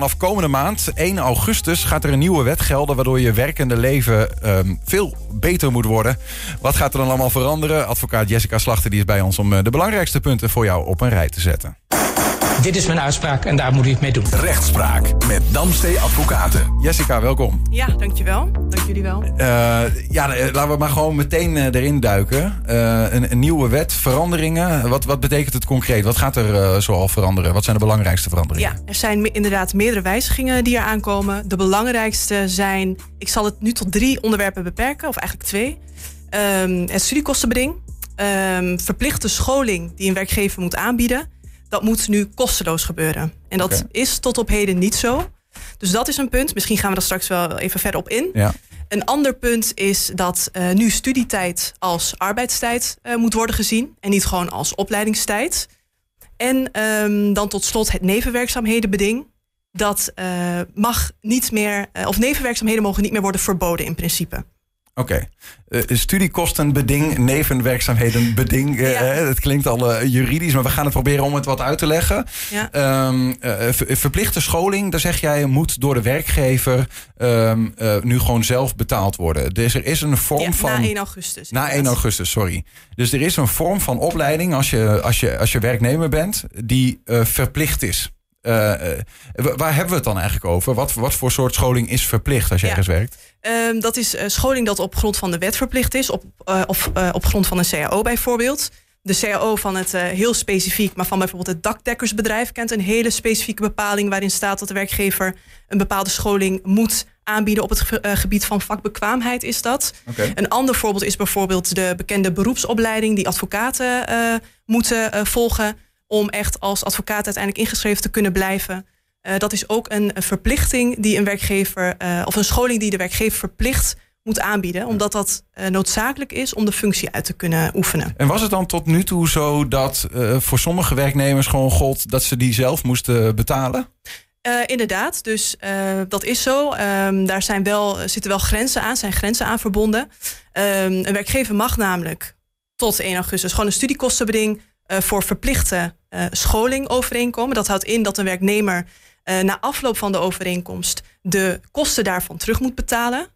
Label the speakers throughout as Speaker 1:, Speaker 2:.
Speaker 1: Vanaf komende maand, 1 augustus, gaat er een nieuwe wet gelden... waardoor je werkende leven ehm, veel beter moet worden. Wat gaat er dan allemaal veranderen? Advocaat Jessica Slachter die is bij ons om eh, de belangrijkste punten voor jou op een rij te zetten.
Speaker 2: Dit is mijn uitspraak en daar moet u het mee doen.
Speaker 3: Rechtspraak met Damstee Advocaten.
Speaker 1: Jessica, welkom.
Speaker 4: Ja, dankjewel. Dank jullie wel.
Speaker 1: Uh, ja, eh, laten we maar gewoon meteen uh, erin duiken. Uh, een, een, nieuwe wet, veranderingen. Wat, wat betekent het concreet? Wat gaat er zoal veranderen? Wat zijn de belangrijkste veranderingen?
Speaker 4: Ja, er zijn inderdaad meerdere wijzigingen die er aankomen. De belangrijkste zijn, ik zal het nu tot drie onderwerpen beperken, of eigenlijk twee. Um, het studiekostenbeding, um, verplichte scholing die een werkgever moet aanbieden dat moet nu kosteloos gebeuren. En dat is tot op heden niet zo. Dus dat is een punt. Misschien gaan we daar straks wel even verder op in.
Speaker 1: Ja.
Speaker 4: Een ander punt is dat uh, nu studietijd als arbeidstijd uh, moet worden gezien en niet gewoon als opleidingstijd. En um, dan tot slot het nevenwerkzaamhedenbeding. Dat uh, mag niet meer, of nevenwerkzaamheden mogen niet meer worden verboden in principe.
Speaker 1: Oké. Okay. Uh, studiekostenbeding, nevenwerkzaamhedenbeding. Uh, ja. Het klinkt al uh, juridisch, maar we gaan het proberen om het wat uit te leggen.
Speaker 4: Ja.
Speaker 1: Um, verplichte scholing, daar zeg jij, moet door de werkgever um, nu gewoon zelf betaald worden. Dus er is een vorm
Speaker 4: ja,
Speaker 1: van.
Speaker 4: Na 1 augustus.
Speaker 1: Na 1 augustus, sorry. Dus er is een vorm van opleiding als je, als je, als je werknemer bent, die verplicht is. Uh, waar hebben we het dan eigenlijk over? Wat, wat voor soort scholing is verplicht als je ja. ergens werkt?
Speaker 4: Um, dat is uh, scholing dat op grond van de wet verplicht is, op, of op grond van een CAO bijvoorbeeld. De CAO van het heel specifiek, maar van bijvoorbeeld het dakdekkersbedrijf kent een hele specifieke bepaling waarin staat dat de werkgever een bepaalde scholing moet aanbieden op het gebied van vakbekwaamheid is dat.
Speaker 1: Okay.
Speaker 4: Een ander voorbeeld is bijvoorbeeld de bekende beroepsopleiding die advocaten moeten volgen om echt als advocaat uiteindelijk ingeschreven te kunnen blijven. Uh, dat is ook een, een, verplichting die een werkgever, uh, of een scholing die de werkgever verplicht moet aanbieden, omdat dat uh, noodzakelijk is om de functie uit te kunnen oefenen.
Speaker 1: En was het dan tot nu toe zo dat voor sommige werknemers gewoon gold dat ze die zelf moesten betalen?
Speaker 4: inderdaad, dus dat is zo. Um, daar zijn wel, zitten wel grenzen aan, zijn grenzen aan verbonden. Um, een werkgever mag namelijk tot 1 augustus gewoon een studiekostenbeding voor verplichte uh, scholing overeenkomen. Dat houdt in dat een werknemer uh, na afloop van de overeenkomst de kosten daarvan terug moet betalen.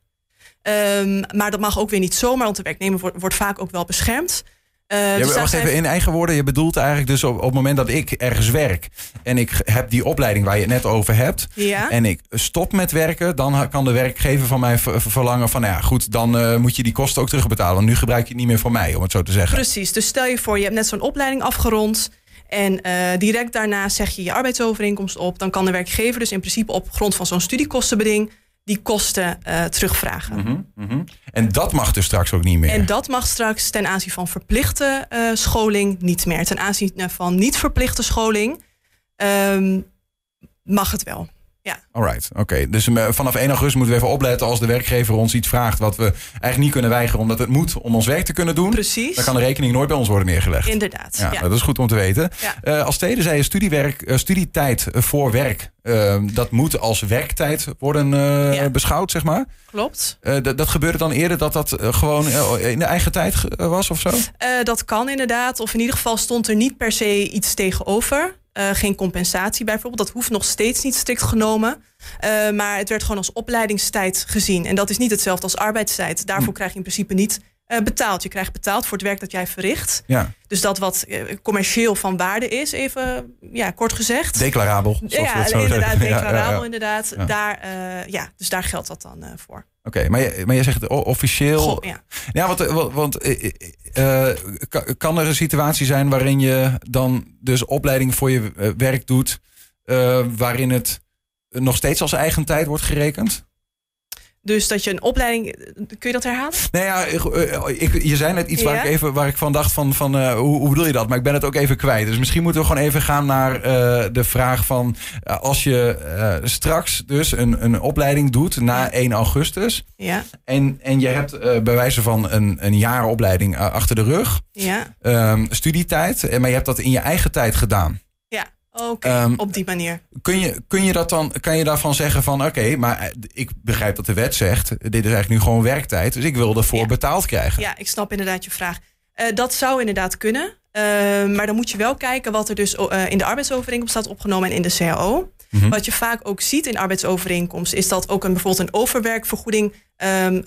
Speaker 4: Um, maar dat mag ook weer niet zomaar, want de werknemer wordt, wordt vaak ook wel beschermd.
Speaker 1: Uh, ja, dus wacht even, in eigen woorden, je bedoelt eigenlijk dus op, op het moment dat ik ergens werk en ik heb die opleiding waar je het net over hebt
Speaker 4: ja.
Speaker 1: en ik stop met werken, dan kan de werkgever van mij verlangen van, nou ja goed, dan uh, moet je die kosten ook terugbetalen, want nu gebruik je het niet meer voor mij, om het zo te zeggen.
Speaker 4: Precies, dus stel je voor, je hebt net zo'n opleiding afgerond en uh, direct daarna zeg je je arbeidsovereenkomst op. Dan kan de werkgever dus in principe op grond van zo'n studiekostenbeding die kosten uh, terugvragen.
Speaker 1: Mm -hmm, mm -hmm. En dat mag dus straks ook niet meer?
Speaker 4: En dat mag straks ten aanzien van verplichte uh, scholing niet meer. Ten aanzien van niet verplichte scholing um, mag het wel. Ja.
Speaker 1: Alright, oké. Okay. Dus vanaf 1 augustus moeten we even opletten als de werkgever ons iets vraagt wat we eigenlijk niet kunnen weigeren omdat het moet om ons werk te kunnen doen.
Speaker 4: Precies.
Speaker 1: Dan kan de rekening nooit bij ons worden neergelegd.
Speaker 4: Inderdaad.
Speaker 1: Ja, ja. Dat is goed om te weten.
Speaker 4: Ja.
Speaker 1: Uh, als tweede zei je studiewerk, uh, studietijd voor werk. Uh, dat moet als werktijd worden ja. beschouwd, zeg maar.
Speaker 4: Klopt.
Speaker 1: dat, dat gebeurde dan eerder dat dat gewoon in de eigen tijd was of zo?
Speaker 4: dat kan inderdaad. Of in ieder geval stond er niet per se iets tegenover. Uh, geen compensatie bijvoorbeeld. Dat hoeft nog steeds niet strikt genomen. Uh, maar het werd gewoon als opleidingstijd gezien. En dat is niet hetzelfde als arbeidstijd. Daarvoor hm. krijg je in principe niet uh, betaald. Je krijgt betaald voor het werk dat jij verricht.
Speaker 1: Ja.
Speaker 4: Dus dat wat commercieel van waarde is, even ja, kort gezegd.
Speaker 1: Declarabel.
Speaker 4: Ja, inderdaad, declarabel ja, inderdaad. Daar, ja, dus daar geldt dat dan voor.
Speaker 1: Oké, okay, maar, je, maar je zegt officieel.
Speaker 4: Goh, ja.
Speaker 1: ja, want, want uh, kan er een situatie zijn waarin je dan dus opleiding voor je werk doet, uh, waarin het nog steeds als eigen tijd wordt gerekend?
Speaker 4: Dus dat je een opleiding. Kun je dat herhalen?
Speaker 1: Nee, ja, ik, ik, je zei net iets ja? waar, ik even, waar ik van dacht: van, van uh, hoe, hoe bedoel je dat? Maar ik ben het ook even kwijt. Dus misschien moeten we gewoon even gaan naar uh, de vraag van: uh, als je straks dus een, een opleiding doet na
Speaker 4: ja.
Speaker 1: 1 augustus.
Speaker 4: Ja.
Speaker 1: En, en je hebt bij wijze van een, een jaar opleiding achter de rug.
Speaker 4: Ja.
Speaker 1: Um, studietijd. Maar je hebt dat in je eigen tijd gedaan.
Speaker 4: Oké, okay, um, op die manier.
Speaker 1: Kun je, kun je dat dan, kan je daarvan zeggen van oké, okay, maar ik begrijp dat de wet zegt, dit is eigenlijk nu gewoon werktijd, dus ik wil ervoor
Speaker 4: ja.
Speaker 1: betaald krijgen.
Speaker 4: Ja, ik snap inderdaad je vraag. Uh, dat zou inderdaad kunnen, uh, maar dan moet je wel kijken wat er dus uh, in de arbeidsovereenkomst staat opgenomen en in de CAO. Mhm. Wat je vaak ook ziet in arbeidsovereenkomsten, is dat ook een, bijvoorbeeld een overwerkvergoeding um,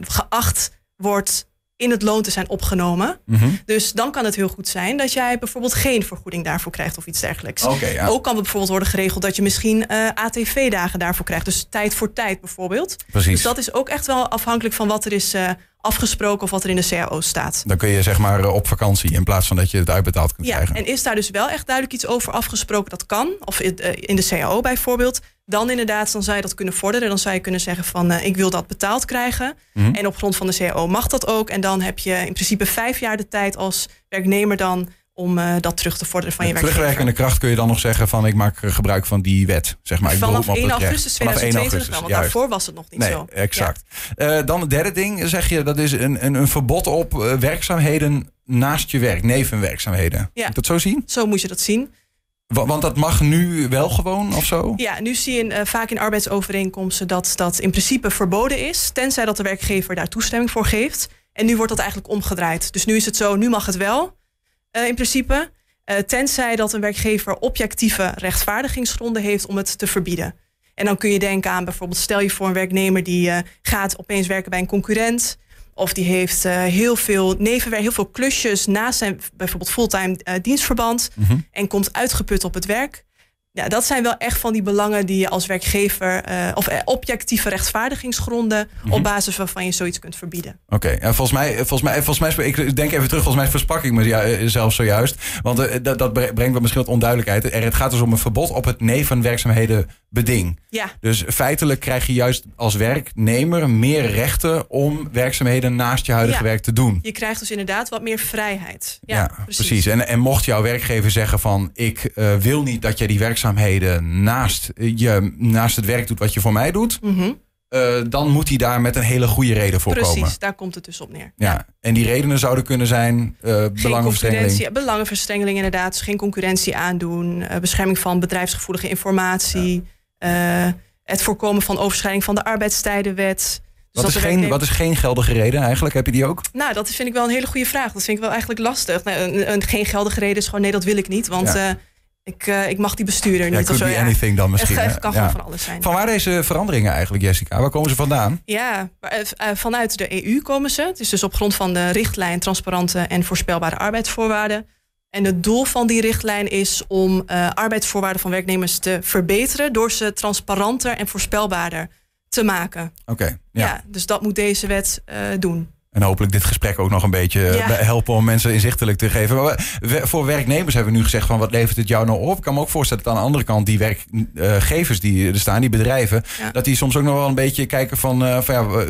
Speaker 4: geacht wordt in het loon te zijn opgenomen. Mhm. Dus dan kan het heel goed zijn dat jij bijvoorbeeld geen vergoeding daarvoor krijgt of iets dergelijks.
Speaker 1: ja.
Speaker 4: Ook kan het bijvoorbeeld worden geregeld dat je misschien uh, eh, ATV-dagen daarvoor krijgt. Dus tijd voor tijd bijvoorbeeld.
Speaker 1: Precies.
Speaker 4: Dus dat is ook echt wel afhankelijk van wat er is uh, afgesproken of wat er in de CAO staat.
Speaker 1: Dan kun je zeg maar eh, op vakantie in plaats van dat je het uitbetaald kunt
Speaker 4: ja,
Speaker 1: krijgen.
Speaker 4: En is daar dus wel echt duidelijk iets over afgesproken? Dat kan. Of in de CAO bijvoorbeeld. Dan inderdaad, dan zou je dat kunnen vorderen. Dan zou je kunnen zeggen van uh, ik wil dat betaald krijgen. Mhm. En op grond van de CAO mag dat ook. En dan heb je in principe vijf jaar de tijd als werknemer dan om uh, dat terug te vorderen van je werkgever.
Speaker 1: Terugwerkende kracht kun je dan nog zeggen van ik maak gebruik van die wet. Zeg maar. Ik
Speaker 4: Vanaf 1 augustus 2022 want juist. daarvoor was het nog niet
Speaker 1: nee,
Speaker 4: zo.
Speaker 1: Exact. Ja. Uh, dan het derde ding, zeg je, dat is een, een, een verbod op werkzaamheden naast je werk, nevenwerkzaamheden. Ja. Moet dat zo zien?
Speaker 4: Zo moet je dat zien.
Speaker 1: Want dat mag nu wel gewoon of zo?
Speaker 4: Ja, nu zie je uh, vaak in arbeidsovereenkomsten dat dat in principe verboden is, tenzij dat de werkgever daar toestemming voor geeft. En nu wordt dat eigenlijk omgedraaid. Dus nu is het zo, nu mag het wel uh, in principe, uh, tenzij dat een werkgever objectieve rechtvaardigingsgronden heeft om het te verbieden. En dan kun je denken aan bijvoorbeeld, stel je voor een werknemer die gaat opeens werken bij een concurrent. Of die heeft uh, heel veel nevenwerk, heel veel klusjes naast zijn bijvoorbeeld fulltime uh, dienstverband. Mhm. En komt uitgeput op het werk. Ja, dat zijn wel echt van die belangen die je als werkgever uh, of objectieve rechtvaardigingsgronden mm op basis waarvan je zoiets kunt verbieden.
Speaker 1: Oké, okay. volgens mij, volgens mij, volgens mij, ik denk even terug, volgens mij versprak ik me ja, zelf zojuist. Want uh, dat, dat brengt wel misschien wat onduidelijkheid. Er, het gaat dus om een verbod op het nevenwerkzaamheden beding.
Speaker 4: Ja.
Speaker 1: Dus feitelijk krijg je juist als werknemer meer rechten om werkzaamheden naast je huidige werk te doen.
Speaker 4: Je krijgt dus inderdaad wat meer vrijheid. Ja,
Speaker 1: ja precies. En, en mocht jouw werkgever zeggen van ik uh, wil niet dat jij die werkzaamheden naast, je, naast het werk doet wat je voor mij doet. Mm uh, dan moet hij daar met een hele goede reden voor
Speaker 4: Precies,
Speaker 1: komen.
Speaker 4: Precies, daar komt het dus op neer.
Speaker 1: Ja, en die redenen zouden kunnen zijn uh, belangenverstrengeling.
Speaker 4: Belangenverstrengeling inderdaad, dus geen concurrentie aandoen, uh, bescherming van bedrijfsgevoelige informatie, ja. Het voorkomen van overschrijding van de arbeidstijdenwet. Dus
Speaker 1: wat, is geen, wat is geen geldige reden eigenlijk? Heb je die ook?
Speaker 4: Nou, dat vind ik wel een hele goede vraag. Dat vind ik wel eigenlijk lastig. Nou, een, een, geen geldige reden is gewoon nee, dat wil ik niet. Want ja. Ik, uh, ik mag die bestuurder niet.
Speaker 1: Of zo, ja. anything dan misschien.
Speaker 4: Het kan gewoon van alles zijn.
Speaker 1: Van waar deze veranderingen eigenlijk, Jessica? Waar komen ze vandaan?
Speaker 4: Ja, vanuit de EU komen ze. Het is dus op grond van de richtlijn transparante en voorspelbare arbeidsvoorwaarden. En het doel van die richtlijn is om uh, arbeidsvoorwaarden van werknemers te verbeteren door ze transparanter en voorspelbaarder te maken.
Speaker 1: Oké. ja.
Speaker 4: ja. dus dat moet deze wet doen.
Speaker 1: En hopelijk dit gesprek ook nog een beetje helpen om mensen inzichtelijk te geven. Maar voor werknemers hebben we nu gezegd van wat levert het jou nou op? Ik kan me ook voorstellen dat aan de andere kant die werkgevers die er staan, die bedrijven, dat die soms ook nog wel een beetje kijken van, uh, van ja,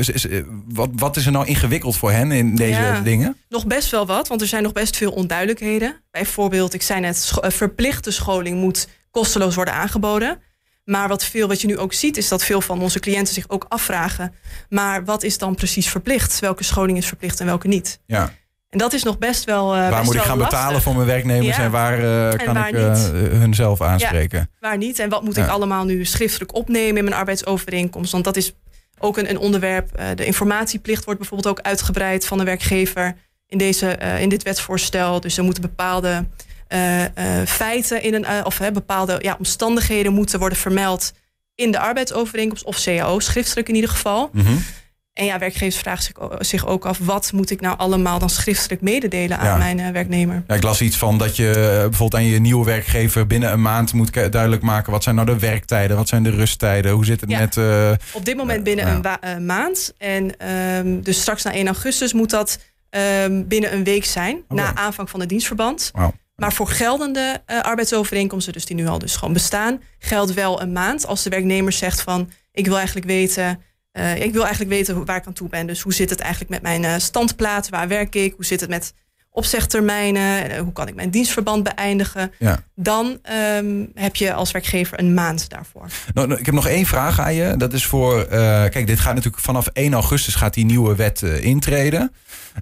Speaker 1: wat, wat is er nou ingewikkeld voor hen in deze ja, dingen?
Speaker 4: Nog best wel wat, want er zijn nog best veel onduidelijkheden. Bijvoorbeeld, ik zei net, verplichte scholing moet kosteloos worden aangeboden. Maar wat veel, wat je nu ook ziet, is dat veel van onze cliënten zich ook afvragen. Maar wat is dan precies verplicht? Welke scholing is verplicht en welke niet?
Speaker 1: Ja.
Speaker 4: En dat is nog best wel.
Speaker 1: Uh, waar moet ik gaan betalen voor mijn werknemers en waar uh, kan ik uh, hun zelf aanspreken? Ja,
Speaker 4: waar niet en wat moet ik allemaal nu schriftelijk opnemen in mijn arbeidsovereenkomst? Want dat is ook een, een onderwerp. de informatieplicht wordt bijvoorbeeld ook uitgebreid van de werkgever in, deze, in dit wetsvoorstel. Dus er moeten bepaalde feiten in een, uh, of bepaalde ja, omstandigheden moeten worden vermeld in de arbeidsovereenkomst of CAO, schriftelijk in ieder geval. Mm -hmm. En ja, werkgevers vragen zich, ook af: wat moet ik nou allemaal dan schriftelijk mededelen aan ja. mijn werknemer?
Speaker 1: Ja, ik las iets van dat je bijvoorbeeld aan je nieuwe werkgever binnen een maand moet duidelijk maken: wat zijn nou de werktijden, wat zijn de rusttijden, hoe zit het ja. met.
Speaker 4: Op dit moment binnen een maand. En um, dus straks na 1 augustus moet dat um, binnen een week zijn, okay. na aanvang van het dienstverband.
Speaker 1: Wow.
Speaker 4: Maar voor geldende uh, arbeidsovereenkomsten, dus die nu al dus gewoon bestaan, geldt wel een maand. Als de werknemer zegt van ik wil eigenlijk weten, uh, ik wil eigenlijk weten waar ik aan toe ben. Dus hoe zit het eigenlijk met mijn uh, standplaat? Waar werk ik? Hoe zit het met opzegtermijnen? hoe kan ik mijn dienstverband beëindigen?
Speaker 1: Ja.
Speaker 4: Dan um, heb je als werkgever een maand daarvoor.
Speaker 1: Nou, nou, ik heb nog één vraag aan je. Dat is voor, kijk, dit gaat natuurlijk vanaf 1 augustus gaat die nieuwe wet intreden.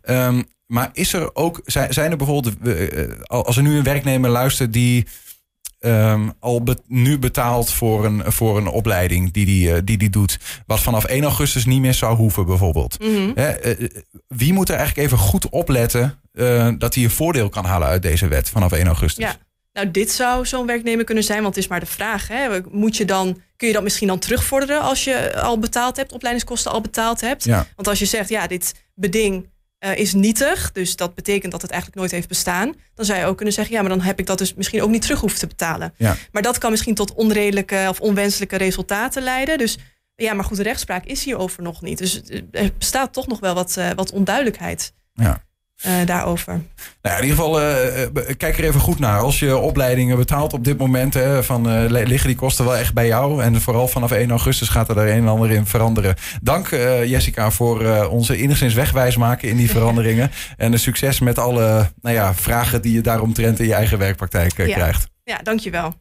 Speaker 1: Um, maar is er ook, zijn, zijn er bijvoorbeeld, uh, als er nu een werknemer luistert die um, al be, nu betaalt voor een, voor een opleiding die die, uh, die die doet, wat vanaf 1 augustus niet meer zou hoeven, bijvoorbeeld.
Speaker 4: Mm -hmm.
Speaker 1: He, uh, wie moet er eigenlijk even goed opletten dat hij een voordeel kan halen uit deze wet vanaf 1 augustus?
Speaker 4: Ja. Nou, dit zou zo'n werknemer kunnen zijn, want het is maar de vraag. Hè? Moet je dan, kun je dat misschien dan terugvorderen als je al betaald hebt, opleidingskosten al betaald hebt?
Speaker 1: Ja.
Speaker 4: Want als je zegt, ja, dit beding uh, is nietig, dus dat betekent dat het eigenlijk nooit heeft bestaan, dan zou je ook kunnen zeggen, ja, maar dan heb ik dat dus misschien ook niet terug hoeven te betalen.
Speaker 1: Ja.
Speaker 4: Maar dat kan misschien tot onredelijke of onwenselijke resultaten leiden. Dus ja, maar goed, de rechtspraak is hierover nog niet. Dus er bestaat toch nog wel wat, uh, wat onduidelijkheid.
Speaker 1: Ja.
Speaker 4: Uh, daarover.
Speaker 1: Nou, in ieder geval, uh, kijk er even goed naar. Als je opleidingen betaalt op dit moment, hè, van, liggen die kosten wel echt bij jou. En vooral vanaf 1 augustus gaat er een en ander in veranderen. Dank Jessica voor onze enigszins wegwijs maken in die veranderingen. en succes met alle nou ja, vragen die je daaromtrent in je eigen werkpraktijk
Speaker 4: ja.
Speaker 1: krijgt.
Speaker 4: Ja, dankjewel.